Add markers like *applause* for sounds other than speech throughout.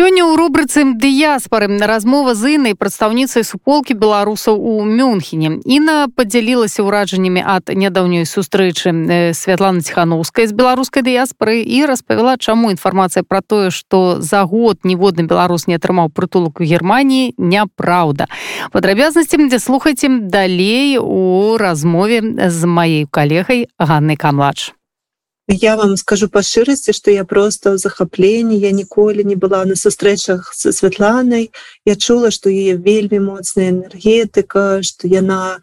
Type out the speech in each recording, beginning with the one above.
Сёння ў рубрыцы дыяспары размова з інай прадстаўніцай суполкі беларусаў у Мюнхене. Іна падзялілася ўражаннямі ад нядаўнёй сустрэчы Святланы Ціхановскай з беларускай дыяспары і распавяла, чаму інфармацыя пра тое, што за год ніводны беларус не атрымаў прытулак у Геррманіі няпраўда. Падрабязнасцям, дзе слухайце далей у размове з маёй калегай Ганнай Камладж я вам скажу по шчырасці что я просто ў захапленні я ніколі не была на сустрэчах со Святланай я чула что яе вельмі моцная энергетыка что яна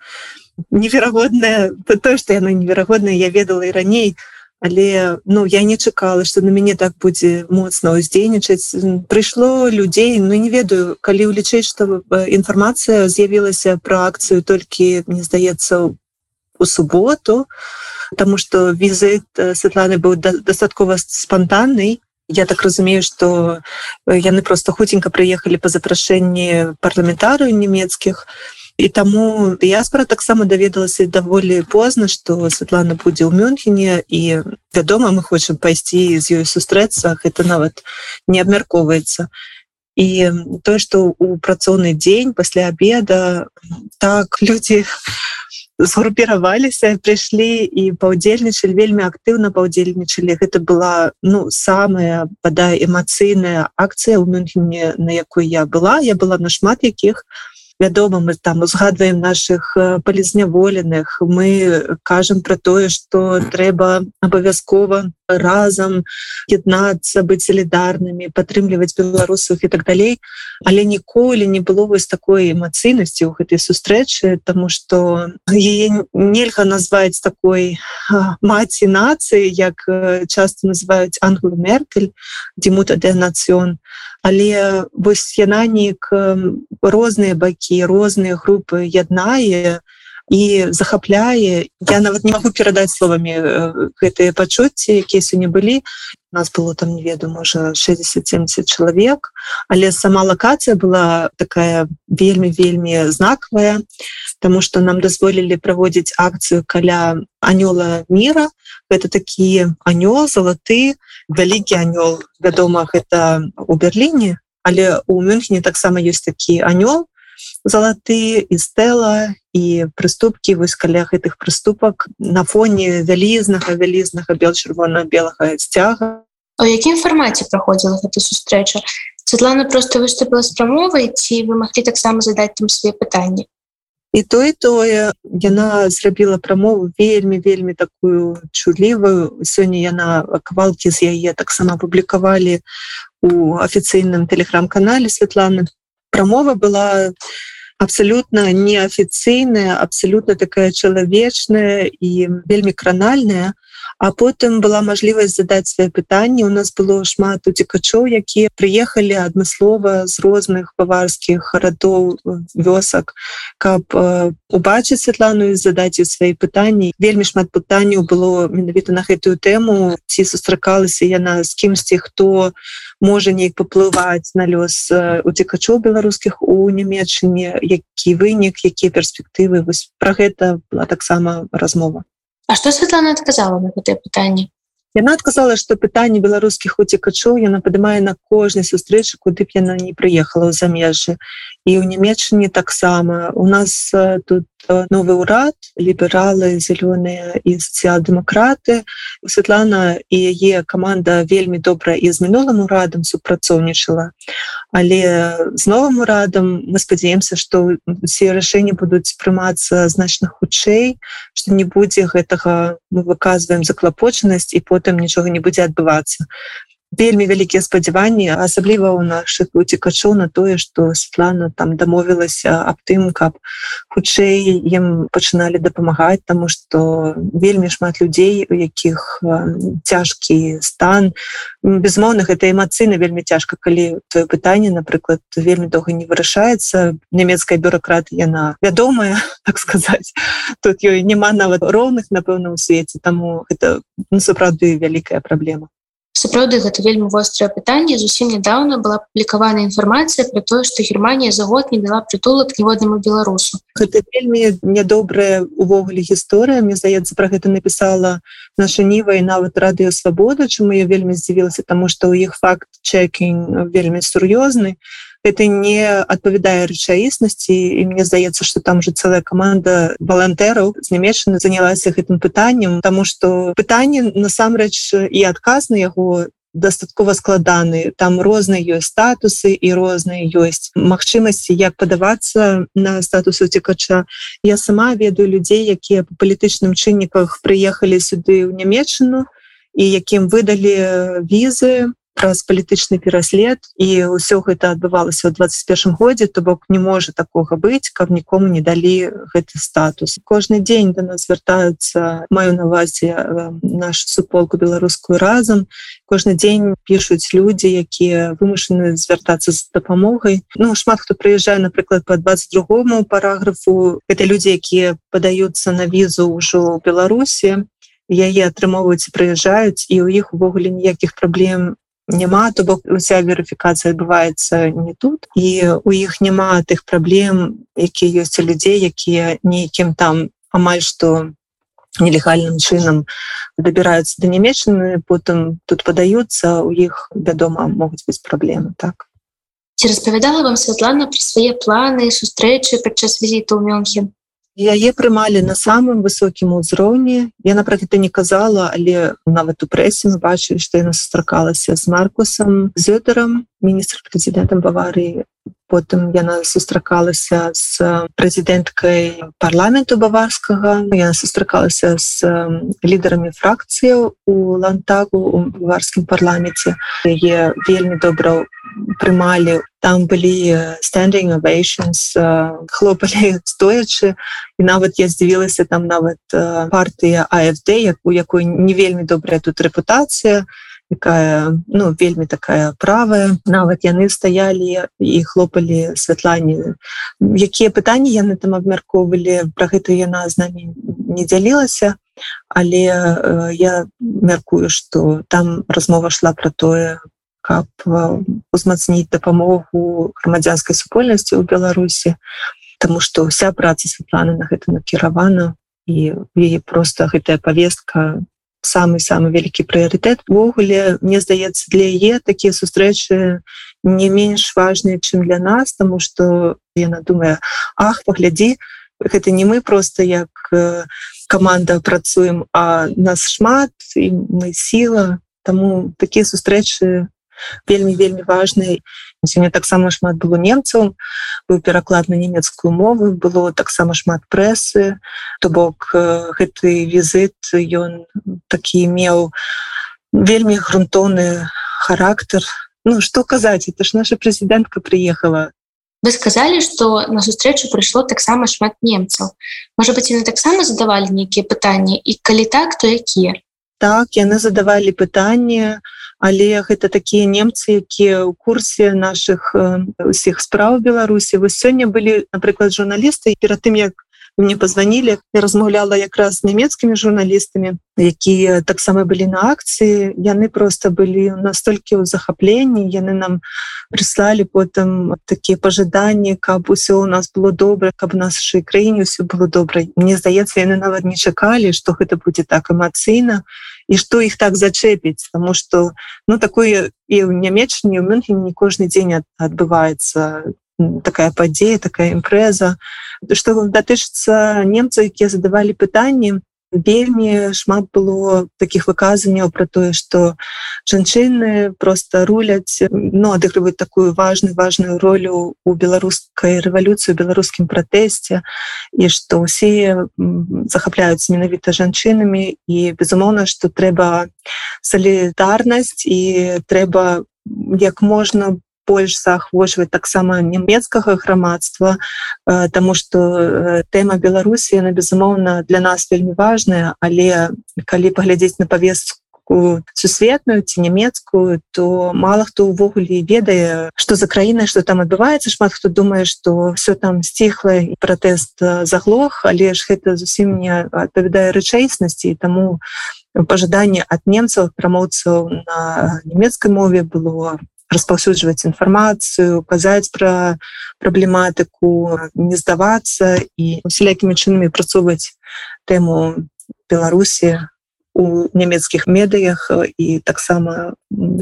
неверагодная то что яна неверагодная я ведала і раней. Але ну я не чакала что на мяне так будзе моцна ўздзейнічаць прыйшло людзей ну не ведаю калі ўлічыць что інфармацыя з'явілася про акцыю толькі мне здаецца у суботу то потому что візит э, Светланы быў дастаткова спонтанный. Я так разумею что яны просто хутенько приехали по запрашэнні парламентарыю нямецкіх і таму дыяспора таксама даведалася даволі позна что Светлана будзе ў Мюнхене і вядома мы хочам пайсці з ёй сустрэцца это нават не абмяркоўваецца і тое что у працоўны дзень пасля обеда так людзі згруппіраваліся прыйшлі і паўдзельнічалі вельмі актыўна паўдзельнічалі гэта была ну самая бадай эмацыйная акцыя ў мюнхене на якой я была. Я была на шмат якіх вядома мы там узгадваем наших э, палізняволеных мы кажам про тое что трэба абавязкова разам яднацца быць солідарнымі падтрымліваць беларусах і так далей. Але ніколі не было вось такой эмацыйнасці ў гэтай сустрэчы тому что яе нельга назваць такой маці нацыі як э, часто называюць англ меркель дзімута де нацыён але вось яна неяк розныя бакі розныя групы яднае і захапляе. Я нават не магу перадаць словамі гэтыя пачуцці якія сёння былі. Нас было там не ведаю можа 60-70 чалавек але сама лакацыя была такая вельмі вельмі знакавая Таму что нам дазволілі праводзіць акцыю каля анёла мира это такі анёл залаты вялікі анёл. Вядома гэта у Берліне але у Мюнхене таксама ёсць такі анёл залаты і стэла і прыступкі вось каля гэтых прыступак на фоне вялізнага вялізнага бел-чырвона-белага сцяга у якім фармаце праходзіла гэта сустрэча Светлана просто выступила з прамовай ці вы маглі таксама задаць там свае пытанні і то і тое яна зрабіла прамову вельмі вельмі такую чулівую сёння яна кавалкі з яе таксама публікавалі у афіцыйным тэлеграм-канале Светланы прамова была абсолютно неафіцыйная абсолютно такая чалавечная і вельмі кранальная а потым была мажлівасць задаць свае пытанні у нас было шмат уцікачоў якія прыехалі адмыслова з розных баварскіх гарадоў вёсак каб убачыць Святлану і задаць свае пытанні вельмі шмат пытанняў было менавіта на гэтую тэму ці сустракалася яна з кімсьці хто можа неяк паплываць на лёс уцікачоў беларускіх у нямецчыне які вынік якія перспектывы. Вось пра гэта была таксама размова А што Святлана адказала на гэтае пытанне? Яна адказала, што пытанне беларускіх уцікачоў яна падымае на кожнай сустрэчы, куды б яна не прыехала ў замежжы. І ў нямецчыне таксама у нас тут новы ўрад, лібералы, зялёныя і сацыял-дэмакраты. Святлана і яе каманда вельмі добра і з мінулым урадам супрацоўнічала. Але з новым урадам мы спадзяемся, што усе рашэнні будуць прымацца значна хутчэй, што не будзе гэтага мы выказваем заклапочанасць і потым нічога не будзе адбывацца вельмі вялікія спадзяванні асабліва ў наших уцікачоў на тое что Светлана там дамовілася аб тым каб хутчэй ім пачыналі дапамагаць тому что вельмі шмат людзей у якіх цяжкі стан. Безмоўна гэта эмацыйна вельмі цяжка калі твоё пытанне напрыклад вельмі доўга не вырашаецца. Нямецкая бюрократ яна вядомая *laughs* так сказаць. Тут ёй няма нават роўных напэўна у свеце таму это ну, сапраўды вялікая праблема сапраўды гэта вельмі вострае пытанне. Зусім нядаўна была публікавана інфармацыя про тое што Германія за год не дала прытулак ніводнаму беларусу. Гэта вельмі нядобрая увогуле гісторыя. Мне здаецца про гэта написала наша ніва і нават радыё свабода чаму я вельмі здзівілася тому что у іх факт чекінг вельмі сур'ёзны это не адпавядае рэчаіснасці і мне здаецца что там же целая команда волонтераў з нямецчаны занялася гэтым пытаннем тому что пытанне насамрэч і адказ на яго дастаткова складаны. Там розныя ёсць статусы і розныя ёсць магчымасці як падавацца на статус уцекача я сама ведаю людзей якія по палітычным чынніках прыехалі сюды ў нямецчыну і якім выдалі візы праз палітычны пераслед і ўсё гэта адбывалася ў 21 годзе то бок не можа такога быць каб нікому не далі гэты статус. Кожны дзень до нас звяртаюцца маю навазе нашу суполку беларускую разам. Кожны дзень пишутць людзі якія вымушаны звяртацца з дапамогай. Ну шмат хто прыязджае напрыклад по 22 параграфу. Это людзі якія падаюцца на візу ўжо беларусі. Яе атрымоўваюць прыязджаюць і ў іх увогуле ніякіх праблем няма то бок уся верыфікацыя адбываецца не тут. І у іх няма тых праблем якія ёсць у людзей якія нейкім там амаль што нелегальным чынам дабіраюцца да нямецчыны потым тут падаюцца у іх вядома могуць быць праблемы так. Ці распавядала вам Святлана пра свае планы сустрэчы падчас візіту ў мёнхен яе прымалі на самым высокім узроўні я напрыклад это не казала але нават у прэсе мы бачылі што яна сустракалася з маркусам зёдарам міністр прэзідэнтам баварыі потым яна сустракалася з прэзідэнткай парламенту баварскага яна сустракалася з лідарамі фракцыяў у лантагу у баварскім парламенце яе вельмі добра прымалі. Там былі standing ovations хлопалі *laughs* стоячы. І нават я здзівілася там нават партыя AFD як у якой не вельмі добрая тут рэпутацыя якая ну вельмі такая правая. Нават яны стаялі і хлопалі святлані якія пытанні яны там абмяркоўвалі про гэту яна з намі не дзялілася. Але э, я мяркую что там размова шла про тое каб узмацніць дапамогу грамадзянскай супольнасці ў беларусі Таму што вся праца святланы на гэта накіравана і яе просто гэтая повестка самый самы вялікі прыярытэт. Увогуле мне здаецца для яе такія сустрэчы не менш важныя чым для нас тому что яна думае ах паглядзі гэта не мы просто як команда працуем а нас шмат і мы сила тому такія сустрэчы вельмі вельмі важныя сёння таксама шмат было немцаў быў пераклад на нямецкую мову было таксама шмат прэсы. То бок гэты візит ён такі меў вельмі грунтоўны характар. Ну что казаць это ж наша прэзідэнтка приехала вы сказали что на сустрэчу прыйшло таксама шмат немцаў. Можа быть яны таксама задавалі нейкія пытанні? І калі так то якія? Так яны задавалі пытанні але гэта такія немцы якія ў курсе наших усіх спраў беларусі. Вы сёння былі напрыклад журналісты перад тым як мне позвонили. Я размаўляла якраз з нямецкімі журналістамі якія таксама былі на акцыі яны просто былі настолькі ў захапленні яны нам прыслалі потым такія пажаданні каб усё у нас было добра каб нашай краіне ўсё было добра мне здаецца яны нават не чакалі что гэта будзе так эмацыйна і што іх так зачэпіць тому что ну такое і ў нямецчыне ў мюнхен не кожны дзень адбываецца такая падзея такая імпрэза што датычыцца немцаў якія задавалі пытанні вельмі шмат было таких выказанняў про тое что жанчыны просто руляць но ну, адыгрываюць такую важную важную ролю у беларускай рэвалюцыі беларускім пратэсце і что усе захапляюцца менавіта жанчынамі і безумоўна что трэба салідарнасць і трэба як можна больш заахвочваць таксама нямецкага грамадства э, Таму что э, тэма Беларусі на безумоўна для нас вельмі важная. Але калі паглядзець на павестку сусветную ці нямецкую то мало хто ўвогуле ведае что за краіна что там адбываецца. Шмат хто думае что все там сціхла і пратэст заглох але ж гэта зусім не адпавядае рэчаіснасці. Таму пожаданне ад немцаў прамоўцаў на нямецкай мове было распаўсюджваць інфармацыю казаць пра праблематыку не здавацца і усялякімі чынамі працоўваць тэму беларусі у нямецкіх медыях і таксама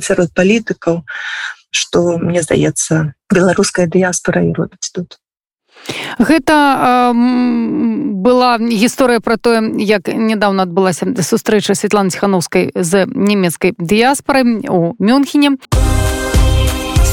сярод палітыкаў что мне здаецца беларуская дыяспора і робіць тут Гэта э, была гісторыя пра тое, як нядаўна адбылася сустрэча Святланы Ціхановскай з нямецкай дыяспорай у Мюнхене.